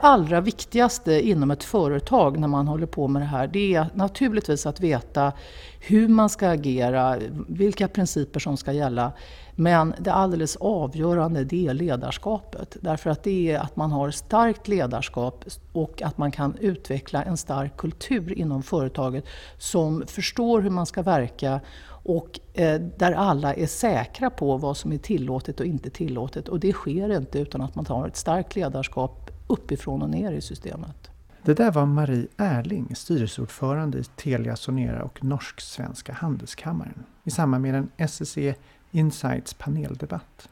allra viktigaste inom ett företag när man håller på med det här, det är naturligtvis att veta hur man ska agera, vilka principer som ska gälla. Men det alldeles avgörande det är ledarskapet. Därför att det är att man har starkt ledarskap och att man kan utveckla en stark kultur inom företaget som förstår hur man ska verka och eh, där alla är säkra på vad som är tillåtet och inte tillåtet. Och det sker inte utan att man har ett starkt ledarskap uppifrån och ner i systemet. Det där var Marie Erling, styrelseordförande i Telia Sonera och Norsk-Svenska Handelskammaren i samband med en SSE Insights paneldebatt.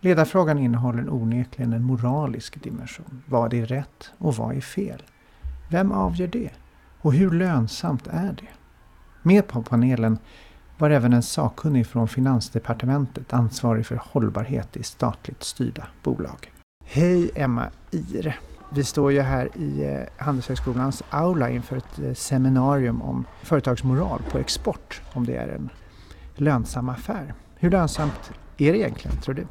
Ledarfrågan innehåller onekligen en moralisk dimension. Vad är rätt och vad är fel? Vem avgör det? Och hur lönsamt är det? Med på panelen var även en sakkunnig från Finansdepartementet ansvarig för hållbarhet i statligt styrda bolag. Hej Emma Ir. Vi står ju här i eh, Handelshögskolans aula inför ett eh, seminarium om företagsmoral på export, om det är en lönsam affär. Hur lönsamt är det egentligen, tror du?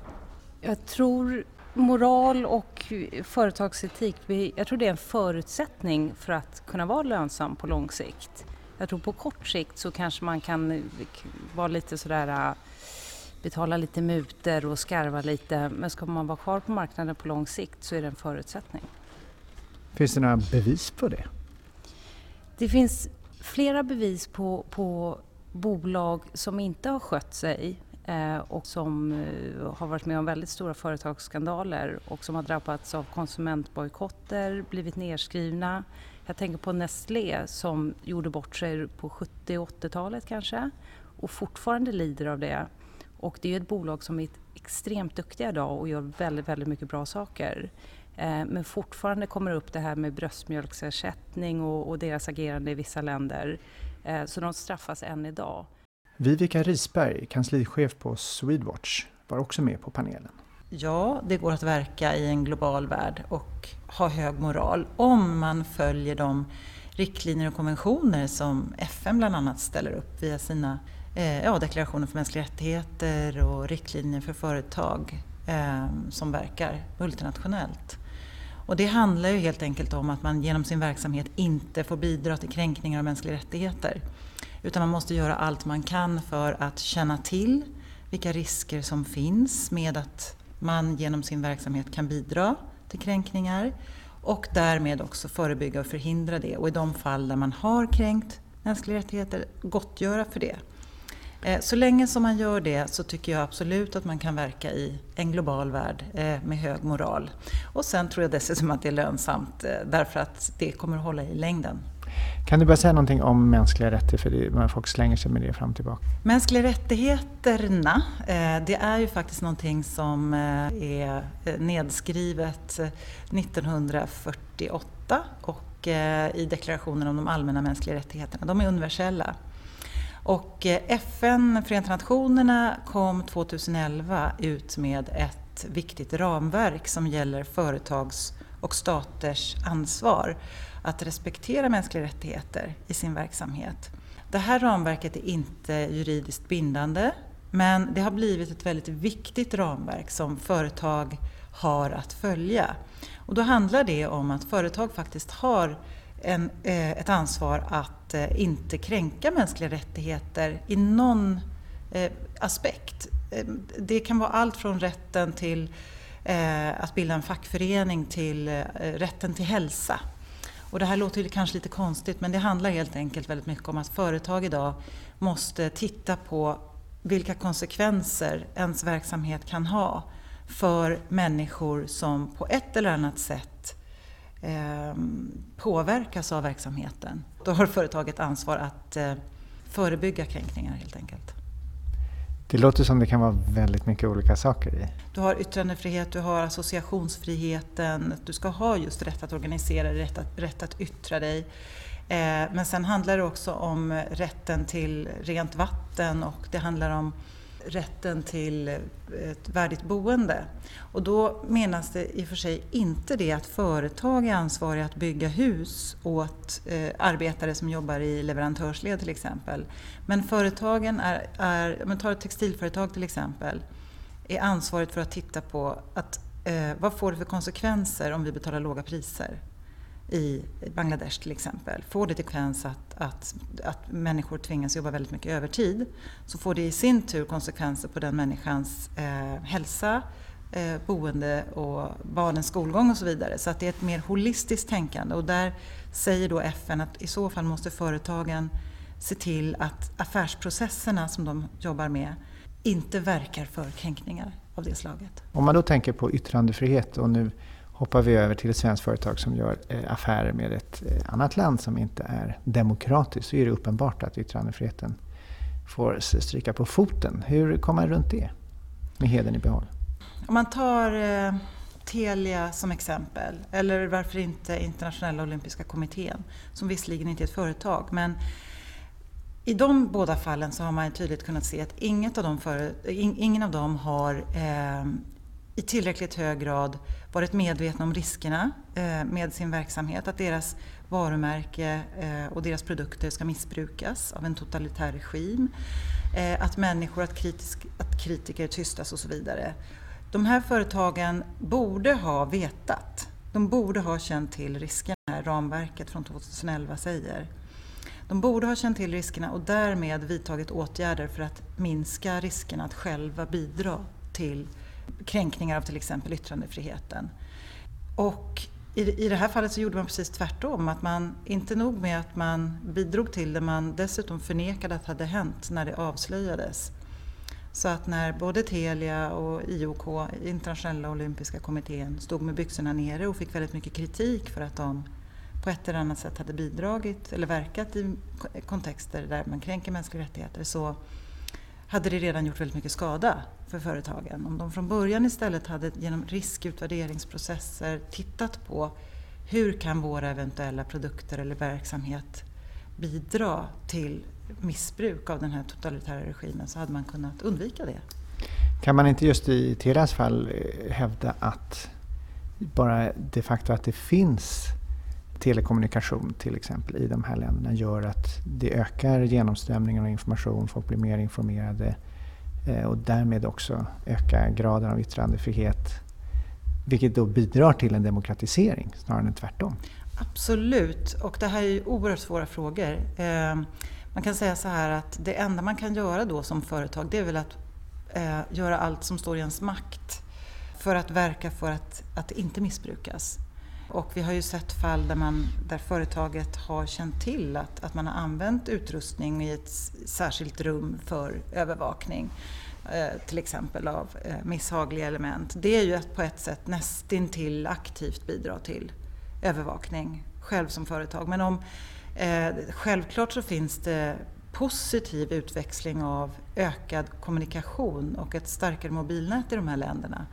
Jag tror moral och företagsetik, jag tror det är en förutsättning för att kunna vara lönsam på lång sikt. Jag tror på kort sikt så kanske man kan eh, vara lite sådär betala lite muter och skarva lite men ska man vara kvar på marknaden på lång sikt så är det en förutsättning. Finns det några bevis på det? Det finns flera bevis på, på bolag som inte har skött sig eh, och som eh, har varit med om väldigt stora företagsskandaler och som har drabbats av konsumentbojkotter, blivit nedskrivna. Jag tänker på Nestlé som gjorde bort sig på 70 80-talet kanske och fortfarande lider av det. Och det är ett bolag som är extremt duktiga idag och gör väldigt, väldigt mycket bra saker. Eh, men fortfarande kommer upp det här med bröstmjölksersättning och, och deras agerande i vissa länder. Eh, så de straffas än idag. Vivica Risberg, kanslichef på Swedwatch, var också med på panelen. Ja, det går att verka i en global värld och ha hög moral om man följer de riktlinjer och konventioner som FN bland annat ställer upp via sina Eh, ja, deklarationen för mänskliga rättigheter och riktlinjer för företag eh, som verkar multinationellt. Och det handlar ju helt enkelt om att man genom sin verksamhet inte får bidra till kränkningar av mänskliga rättigheter. Utan man måste göra allt man kan för att känna till vilka risker som finns med att man genom sin verksamhet kan bidra till kränkningar och därmed också förebygga och förhindra det. Och i de fall där man har kränkt mänskliga rättigheter, gottgöra för det. Eh, så länge som man gör det så tycker jag absolut att man kan verka i en global värld eh, med hög moral. Och sen tror jag dessutom att det är lönsamt eh, därför att det kommer att hålla i längden. Kan du bara säga någonting om mänskliga rättigheter? För folk slänger sig med det fram och tillbaka. Mänskliga rättigheterna, det är ju faktiskt någonting som är nedskrivet 1948 och i deklarationen om de allmänna mänskliga rättigheterna. De är universella. Och eh, FN, Förenta Nationerna, kom 2011 ut med ett viktigt ramverk som gäller företags och staters ansvar att respektera mänskliga rättigheter i sin verksamhet. Det här ramverket är inte juridiskt bindande men det har blivit ett väldigt viktigt ramverk som företag har att följa. Och då handlar det om att företag faktiskt har en, eh, ett ansvar att eh, inte kränka mänskliga rättigheter i någon eh, aspekt. Eh, det kan vara allt från rätten till eh, att bilda en fackförening till eh, rätten till hälsa. Och det här låter kanske lite konstigt men det handlar helt enkelt väldigt mycket om att företag idag måste titta på vilka konsekvenser ens verksamhet kan ha för människor som på ett eller annat sätt eh, påverkas av verksamheten. Då har företaget ansvar att eh, förebygga kränkningar helt enkelt. Det låter som det kan vara väldigt mycket olika saker i. Du har yttrandefrihet, du har associationsfriheten, du ska ha just rätt att organisera dig, rätt att, rätt att yttra dig. Eh, men sen handlar det också om rätten till rent vatten och det handlar om rätten till eh, ett värdigt boende. Och då menas det i och för sig inte det att företag är ansvariga att bygga hus åt eh, arbetare som jobbar i leverantörsled till exempel. Men företagen är, är men tar ett textilföretag till exempel, är ansvarigt för att titta på att eh, vad får det för konsekvenser om vi betalar låga priser? I Bangladesh till exempel, får det till konsekvens att, att, att människor tvingas jobba väldigt mycket övertid så får det i sin tur konsekvenser på den människans eh, hälsa, eh, boende och barnens skolgång och så vidare. Så att det är ett mer holistiskt tänkande och där säger då FN att i så fall måste företagen se till att affärsprocesserna som de jobbar med inte verkar för kränkningar av det slaget. Om man då tänker på yttrandefrihet och nu hoppar vi över till ett svenskt företag som gör eh, affärer med ett eh, annat land som inte är demokratiskt så är det uppenbart att yttrandefriheten får stryka på foten. Hur kommer man runt det med heden i behåll? Om man tar eh, Telia som exempel, eller varför inte Internationella Olympiska Kommittén, som visserligen inte är ett företag, men i de båda fallen så har man tydligt kunnat se att inget av dem för, ingen av dem har eh, i tillräckligt hög grad varit medvetna om riskerna eh, med sin verksamhet. Att deras varumärke eh, och deras produkter ska missbrukas av en totalitär regim. Eh, att människor, att, kritisk, att kritiker tystas och så vidare. De här företagen borde ha vetat. De borde ha känt till riskerna, ramverket från 2011 säger. De borde ha känt till riskerna och därmed vidtagit åtgärder för att minska riskerna att själva bidra till kränkningar av till exempel yttrandefriheten. Och i, i det här fallet så gjorde man precis tvärtom. Att man, inte nog med att man bidrog till det, man dessutom förnekade att det hade hänt när det avslöjades. Så att när både Telia och IOK, Internationella Olympiska Kommittén, stod med byxorna nere och fick väldigt mycket kritik för att de på ett eller annat sätt hade bidragit eller verkat i kontexter där man kränker mänskliga rättigheter så hade det redan gjort väldigt mycket skada för företagen. Om de från början istället hade genom riskutvärderingsprocesser tittat på hur kan våra eventuella produkter eller verksamhet bidra till missbruk av den här totalitära regimen så hade man kunnat undvika det. Kan man inte just i Telias fall hävda att bara det faktum att det finns telekommunikation till exempel i de här länderna gör att det ökar genomströmningen av information, folk blir mer informerade eh, och därmed också ökar graden av yttrandefrihet. Vilket då bidrar till en demokratisering snarare än tvärtom. Absolut, och det här är ju oerhört svåra frågor. Eh, man kan säga så här att det enda man kan göra då som företag det är väl att eh, göra allt som står i ens makt för att verka för att, att det inte missbrukas. Och vi har ju sett fall där, man, där företaget har känt till att, att man har använt utrustning i ett särskilt rum för övervakning. Eh, till exempel av eh, misshagliga element. Det är ju att på ett sätt nästintill aktivt bidra till övervakning själv som företag. Men om, eh, självklart så finns det positiv utväxling av ökad kommunikation och ett starkare mobilnät i de här länderna.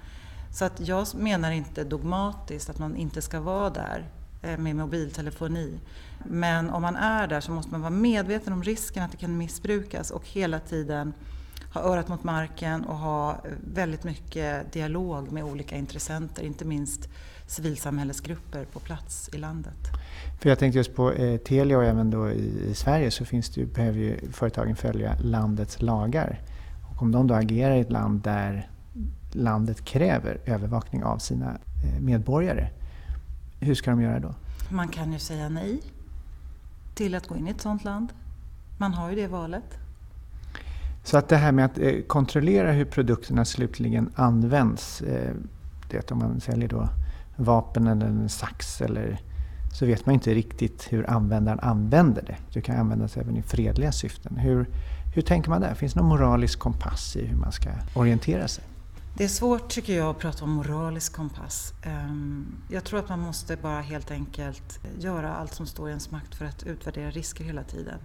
Så att jag menar inte dogmatiskt att man inte ska vara där eh, med mobiltelefoni. Men om man är där så måste man vara medveten om risken att det kan missbrukas och hela tiden ha örat mot marken och ha eh, väldigt mycket dialog med olika intressenter, inte minst civilsamhällesgrupper på plats i landet. För jag tänkte just på eh, Telia och även då i, i Sverige så finns det ju, behöver ju företagen följa landets lagar. Och om de då agerar i ett land där landet kräver övervakning av sina eh, medborgare. Hur ska de göra då? Man kan ju säga nej till att gå in i ett sådant land. Man har ju det valet. Så att det här med att eh, kontrollera hur produkterna slutligen används. Eh, det om man säljer då vapen eller en sax eller så vet man inte riktigt hur användaren använder det. Det kan användas även i fredliga syften. Hur, hur tänker man där? Finns det någon moralisk kompass i hur man ska orientera sig? Det är svårt tycker jag att prata om moralisk kompass. Ehm, jag tror att man måste bara helt enkelt göra allt som står i ens makt för att utvärdera risker hela tiden.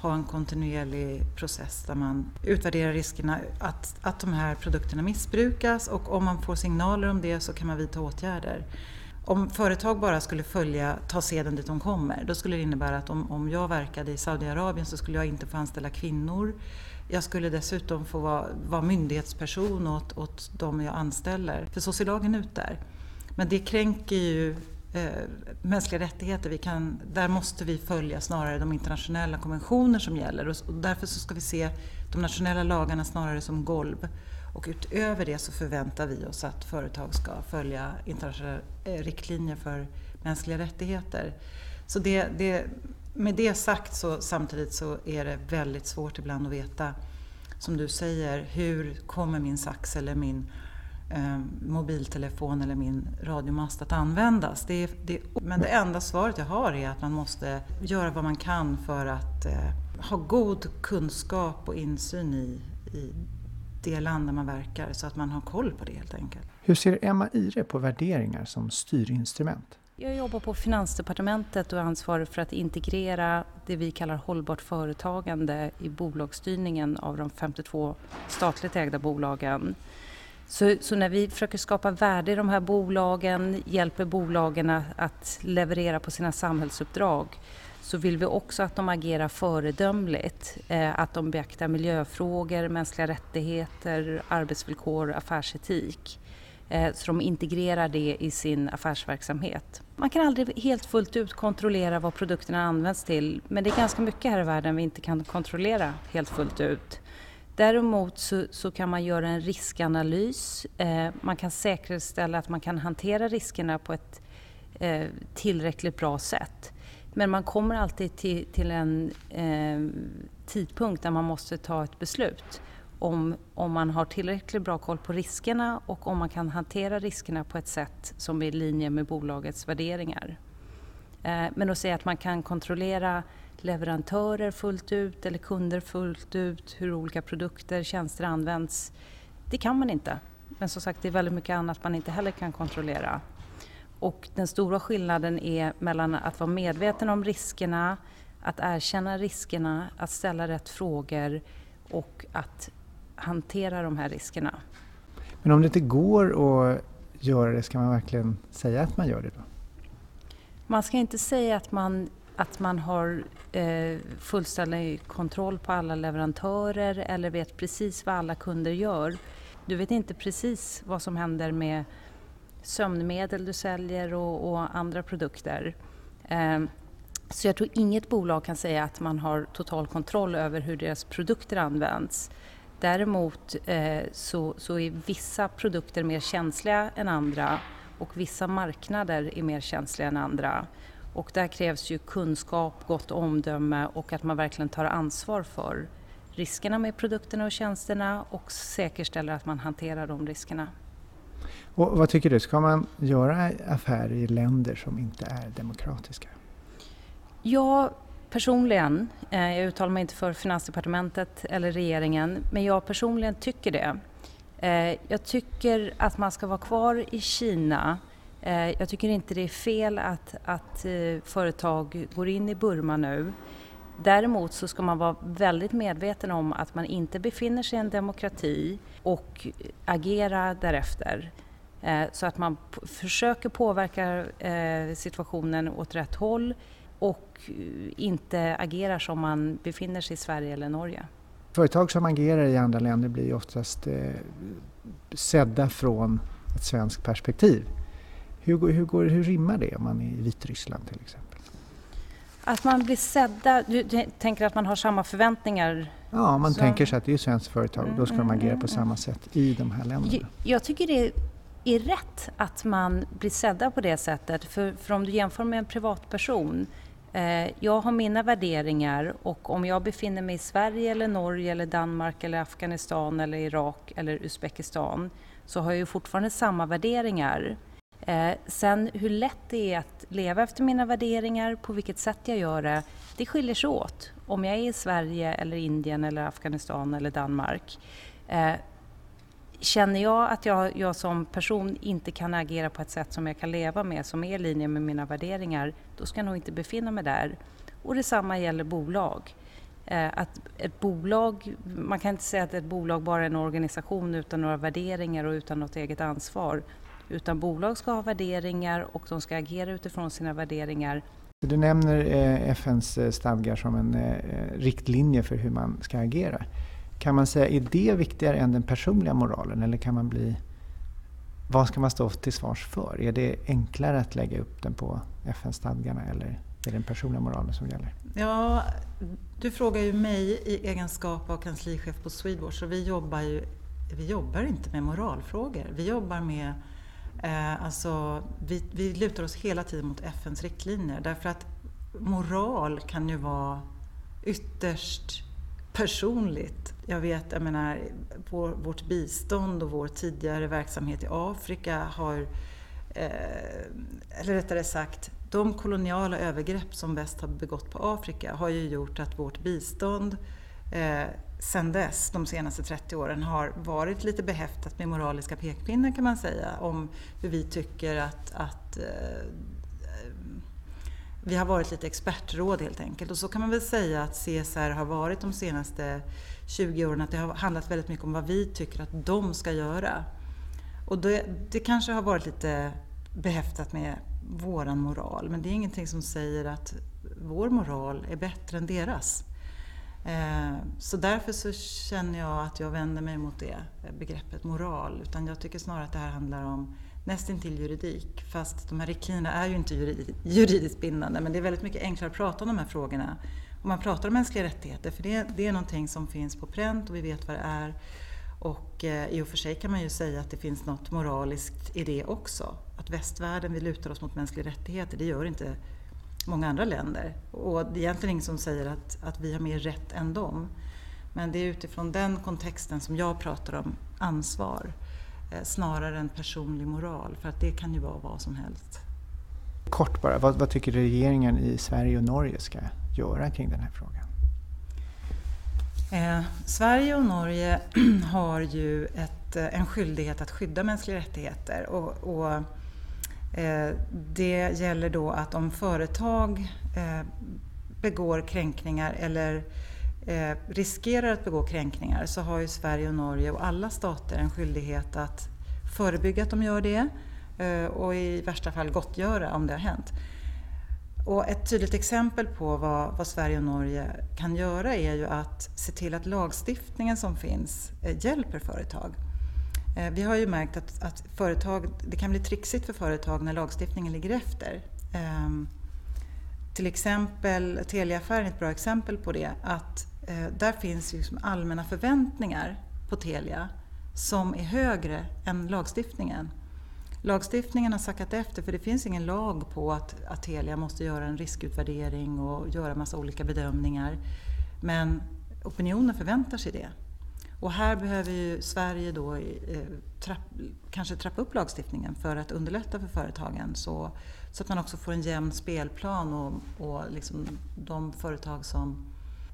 Ha en kontinuerlig process där man utvärderar riskerna att, att de här produkterna missbrukas och om man får signaler om det så kan man vidta åtgärder. Om företag bara skulle följa, ta seden dit de kommer, då skulle det innebära att om, om jag verkade i Saudiarabien så skulle jag inte få anställa kvinnor. Jag skulle dessutom få vara, vara myndighetsperson åt, åt de jag anställer. För så ser lagen ut där. Men det kränker ju eh, mänskliga rättigheter. Vi kan, där måste vi följa snarare de internationella konventioner som gäller. Och, och därför så ska vi se de nationella lagarna snarare som golv. Och utöver det så förväntar vi oss att företag ska följa internationella eh, riktlinjer för mänskliga rättigheter. Så det, det, med det sagt så samtidigt så är det väldigt svårt ibland att veta, som du säger, hur kommer min sax eller min eh, mobiltelefon eller min radiomast att användas. Det, det, men det enda svaret jag har är att man måste göra vad man kan för att eh, ha god kunskap och insyn i, i det land där man verkar så att man har koll på det helt enkelt. Hur ser Emma Ire på värderingar som styrinstrument? Jag jobbar på Finansdepartementet och är ansvarig för att integrera det vi kallar hållbart företagande i bolagsstyrningen av de 52 statligt ägda bolagen. Så, så, när vi försöker skapa värde i de här bolagen, hjälper bolagen att leverera på sina samhällsuppdrag, så vill vi också att de agerar föredömligt. Eh, att de beaktar miljöfrågor, mänskliga rättigheter, arbetsvillkor, affärsetik. Eh, så de integrerar det i sin affärsverksamhet. Man kan aldrig helt fullt ut kontrollera vad produkterna används till, men det är ganska mycket här i världen vi inte kan kontrollera helt fullt ut. Däremot så, så, kan man göra en riskanalys. Eh, man kan säkerställa att man kan hantera riskerna på ett eh, tillräckligt bra sätt. Men man kommer alltid till, till en eh, tidpunkt där man måste ta ett beslut om, om man har tillräckligt bra koll på riskerna och om man kan hantera riskerna på ett sätt som är i linje med bolagets värderingar. Eh, men att säga att man kan kontrollera leverantörer fullt ut eller kunder fullt ut, hur olika produkter, tjänster används. Det kan man inte. Men som sagt, det är väldigt mycket annat man inte heller kan kontrollera. Och den stora skillnaden är mellan att vara medveten om riskerna, att erkänna riskerna, att ställa rätt frågor och att hantera de här riskerna. Men om det inte går att göra det, ska man verkligen säga att man gör det då? Man ska inte säga att man att man har eh, fullständig kontroll på alla leverantörer eller vet precis vad alla kunder gör. Du vet inte precis vad som händer med sömnmedel du säljer och, och andra produkter. Eh, så jag tror inget bolag kan säga att man har total kontroll över hur deras produkter används. Däremot eh, så, så är vissa produkter mer känsliga än andra och vissa marknader är mer känsliga än andra. Och där krävs ju kunskap, gott omdöme och att man verkligen tar ansvar för riskerna med produkterna och tjänsterna och säkerställer att man hanterar de riskerna. Och vad tycker du, ska man göra affärer i länder som inte är demokratiska? Ja, personligen, eh, jag uttalar mig inte för Finansdepartementet eller regeringen, men jag personligen tycker det. Eh, jag tycker att man ska vara kvar i Kina eh, jag tycker inte det är fel att, att företag går in i Burma nu. Däremot så ska man vara väldigt medveten om att man inte befinner sig i en demokrati och agera därefter. Så att man försöker påverka situationen åt rätt håll och inte agerar som man befinner sig i Sverige eller Norge. Företag som agerar i andra länder blir oftast sedda från ett svenskt perspektiv. Hur, hur, går, hur rimmar det om man är i Vitryssland till exempel? Att man blir sedda, du tänker att man har samma förväntningar? Ja, man så... tänker sig att det är svenskt företag och då ska mm, de agera på mm, samma sätt i de här länderna. Jag, jag tycker det är rätt att man blir sedda på det sättet. För, för om du jämför med en privatperson eh, Eh, jag har mina värderingar och om jag befinner mig i Sverige, eller Norge, eller Danmark, eller Afghanistan, eller Irak eller Uzbekistan så har jag ju fortfarande samma värderingar. Eh, sen hur lätt det är att leva efter mina värderingar, på vilket sätt jag gör det, det skiljer sig åt. Om jag är i Sverige, eller Indien, eller Afghanistan eller Danmark. Eh, Känner jag att jag, jag, som person inte kan agera på ett sätt som jag kan leva med, som är i linje med mina värderingar, då ska jag nog inte befinna mig där. Och detsamma gäller bolag. Eh, att ett bolag, man kan inte säga att ett bolag bara är en organisation utan några värderingar och utan något eget ansvar. Utan bolag ska ha värderingar och de ska agera utifrån sina värderingar. Du nämner eh, FNs eh, stadgar som en riktlinje för hur man ska agera. Kan man säga, är det viktigare än den personliga moralen eller kan man bli... Vad ska man stå till svars för? Är det enklare att lägga upp den på FN-stadgarna eller är det den personliga moralen som gäller? Ja, du frågar ju mig i egenskap av kanslichef på Swedwatch och vi jobbar ju vi jobbar inte med moralfrågor. Vi jobbar med eh, alltså, vi, vi lutar oss hela tiden mot FNs riktlinjer därför att moral kan ju vara ytterst personligt. Jag vet, jag menar, vår, vårt bistånd och vår tidigare verksamhet i Afrika har, eh, eller rättare sagt, de koloniala övergrepp som väst har begått på Afrika har ju gjort att vårt bistånd eh, sen dess, de senaste 30 åren, har varit lite behäftat med moraliska pekpinnar kan man säga om hur vi tycker att, att eh, vi har varit lite expertråd helt enkelt. Och så kan man väl säga att CSR har varit de senaste 20 åren, att det har handlat väldigt mycket om vad vi tycker att de ska göra. Och det, det kanske har varit lite behäftat med våran moral, men det är ingenting som säger att vår moral är bättre än deras. Eh, så därför så känner jag att jag vänder mig mot det begreppet moral. Utan jag tycker snarare att det här handlar om nästintill juridik. Fast de här riktlinjerna är ju inte juridiskt bindande. Men det är väldigt mycket enklare att prata om de här frågorna om man pratar om mänskliga rättigheter. För det, det är någonting som finns på pränt och vi vet vad det är. Och eh, i och för sig kan man ju säga att det finns något moraliskt i det också. Att västvärlden vill luta oss mot mänskliga rättigheter, det gör inte många andra länder. Och det är egentligen ingen som säger att, att vi har mer rätt än dem. Men det är utifrån den kontexten som jag pratar om ansvar snarare än personlig moral. För att det kan ju vara vad som helst. Kort bara, vad, vad tycker regeringen i Sverige och Norge ska göra kring den här frågan? Eh, Sverige och Norge har ju ett, en skyldighet att skydda mänskliga rättigheter. Och, och Eh, det gäller då att om företag eh, begår kränkningar eller eh, riskerar att begå kränkningar så har ju Sverige och Norge och alla stater en skyldighet att förebygga att de gör det eh, och i värsta fall gottgöra om det har hänt. Och ett tydligt exempel på vad, vad, Sverige och Norge kan göra är ju att se till att lagstiftningen som finns eh, hjälper företag. Eh, vi har ju märkt att, att, företag, det kan bli trixigt för företag när lagstiftningen ligger efter. Um, till exempel, Teliaaffären är ett bra exempel på det. Att eh, där finns liksom allmänna förväntningar på Telia som är högre än lagstiftningen. Lagstiftningen har sackat efter för det finns ingen lag på att, att Telia måste göra en riskutvärdering och göra massa olika bedömningar. Men opinionen förväntar sig det. Och här behöver ju Sverige då eh, trapp, kanske trappa upp lagstiftningen för att underlätta för företagen så, så att man också får en jämn spelplan och, och liksom de företag som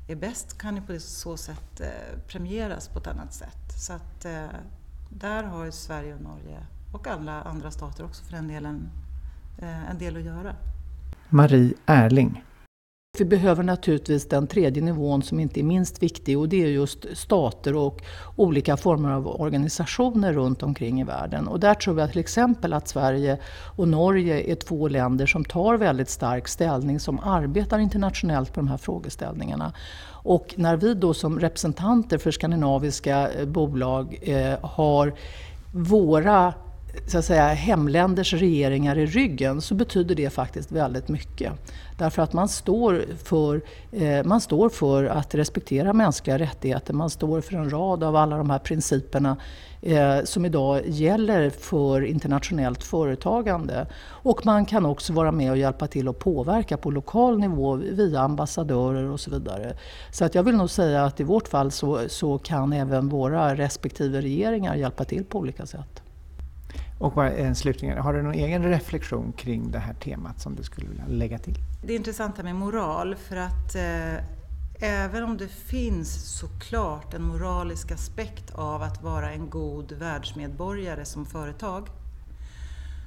är bäst kan ju på så sätt eh, premieras på ett annat sätt. Så att eh, där har ju Sverige och Norge och alla andra stater också för den delen eh, en del att göra. Marie Erling vi behöver naturligtvis den tredje nivån som inte är minst viktig och det är just stater och olika former av organisationer runt omkring i världen. Och där tror jag till exempel att Sverige och Norge är två länder som tar väldigt stark ställning, som arbetar internationellt på de här frågeställningarna. Och när vi då som representanter för skandinaviska bolag eh, har våra så att säga, hemländers regeringar i ryggen så betyder det faktiskt väldigt mycket. Därför att man står, för, eh, man står för att respektera mänskliga rättigheter. Man står för en rad av alla de här principerna eh, som idag gäller för internationellt företagande. Och man kan också vara med och hjälpa till att påverka på lokal nivå via ambassadörer och så vidare. Så att jag vill nog säga att i vårt fall så, så kan även våra respektive regeringar hjälpa till på olika sätt. Och bara en slutligen, har du någon egen reflektion kring det här temat som du skulle vilja lägga till? Det är intressant med moral för att eh, även om det finns såklart en moralisk aspekt av att vara en god världsmedborgare som företag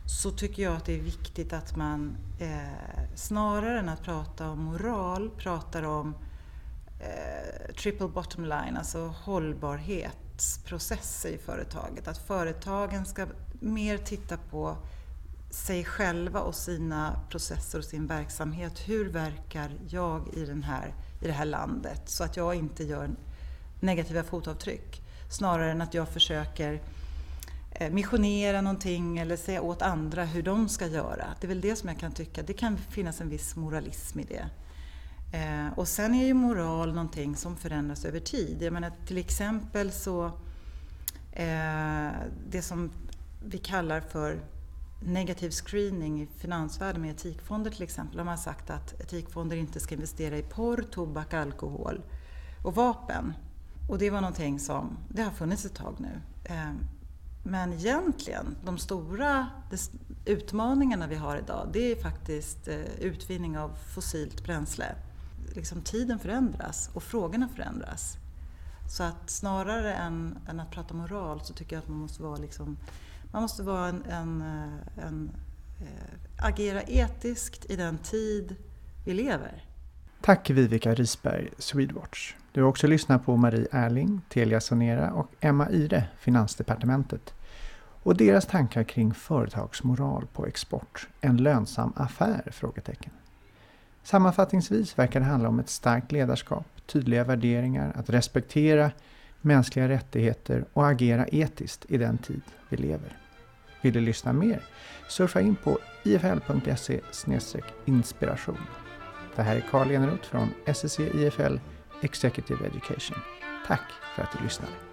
så tycker jag att det är viktigt att man eh, snarare än att prata om moral pratar om eh, triple bottom line, alltså hållbarhet processer i företaget. Att företagen ska mer titta på sig själva och sina processer och sin verksamhet. Hur verkar jag i, den här, i det här landet så att jag inte gör negativa fotavtryck? Snarare än att jag försöker eh, missionera någonting eller säga åt andra hur de ska göra. Det är väl det som jag kan tycka, det kan finnas en viss moralism i det. Eh, och sen är ju moral någonting som förändras över tid. Jag menar till exempel så eh, det som vi kallar för negativ screening i finansvärlden med etikfonder till exempel. har har sagt att etikfonder inte ska investera i porr, tobak, alkohol och vapen. Och det var någonting som, det har funnits ett tag nu. Eh, men egentligen, de stora utmaningarna vi har idag, det är faktiskt eh, utvinning av fossilt bränsle. Liksom tiden förändras och frågorna förändras. Så att snarare än, än att prata moral så tycker jag att man måste vara liksom man måste vara en, en, eh, en, äh, agera etiskt i den tid vi lever. Tack Vivica Risberg, Swedwatch. Du har också lyssnat på Marie Erling, Telia Sonera och Emma Ire, Finansdepartementet och deras tankar kring företagsmoral på export. En lönsam affär? Frågetecken. Sammanfattningsvis verkar det handla om ett starkt ledarskap, tydliga värderingar, att respektera mänskliga rättigheter och agera etiskt i den tid vi lever. Vill du lyssna mer? Surfa in på ifl.se inspiration. Det här är Carl Eneroth från SSC IFL Executive Education. Tack för att du lyssnade.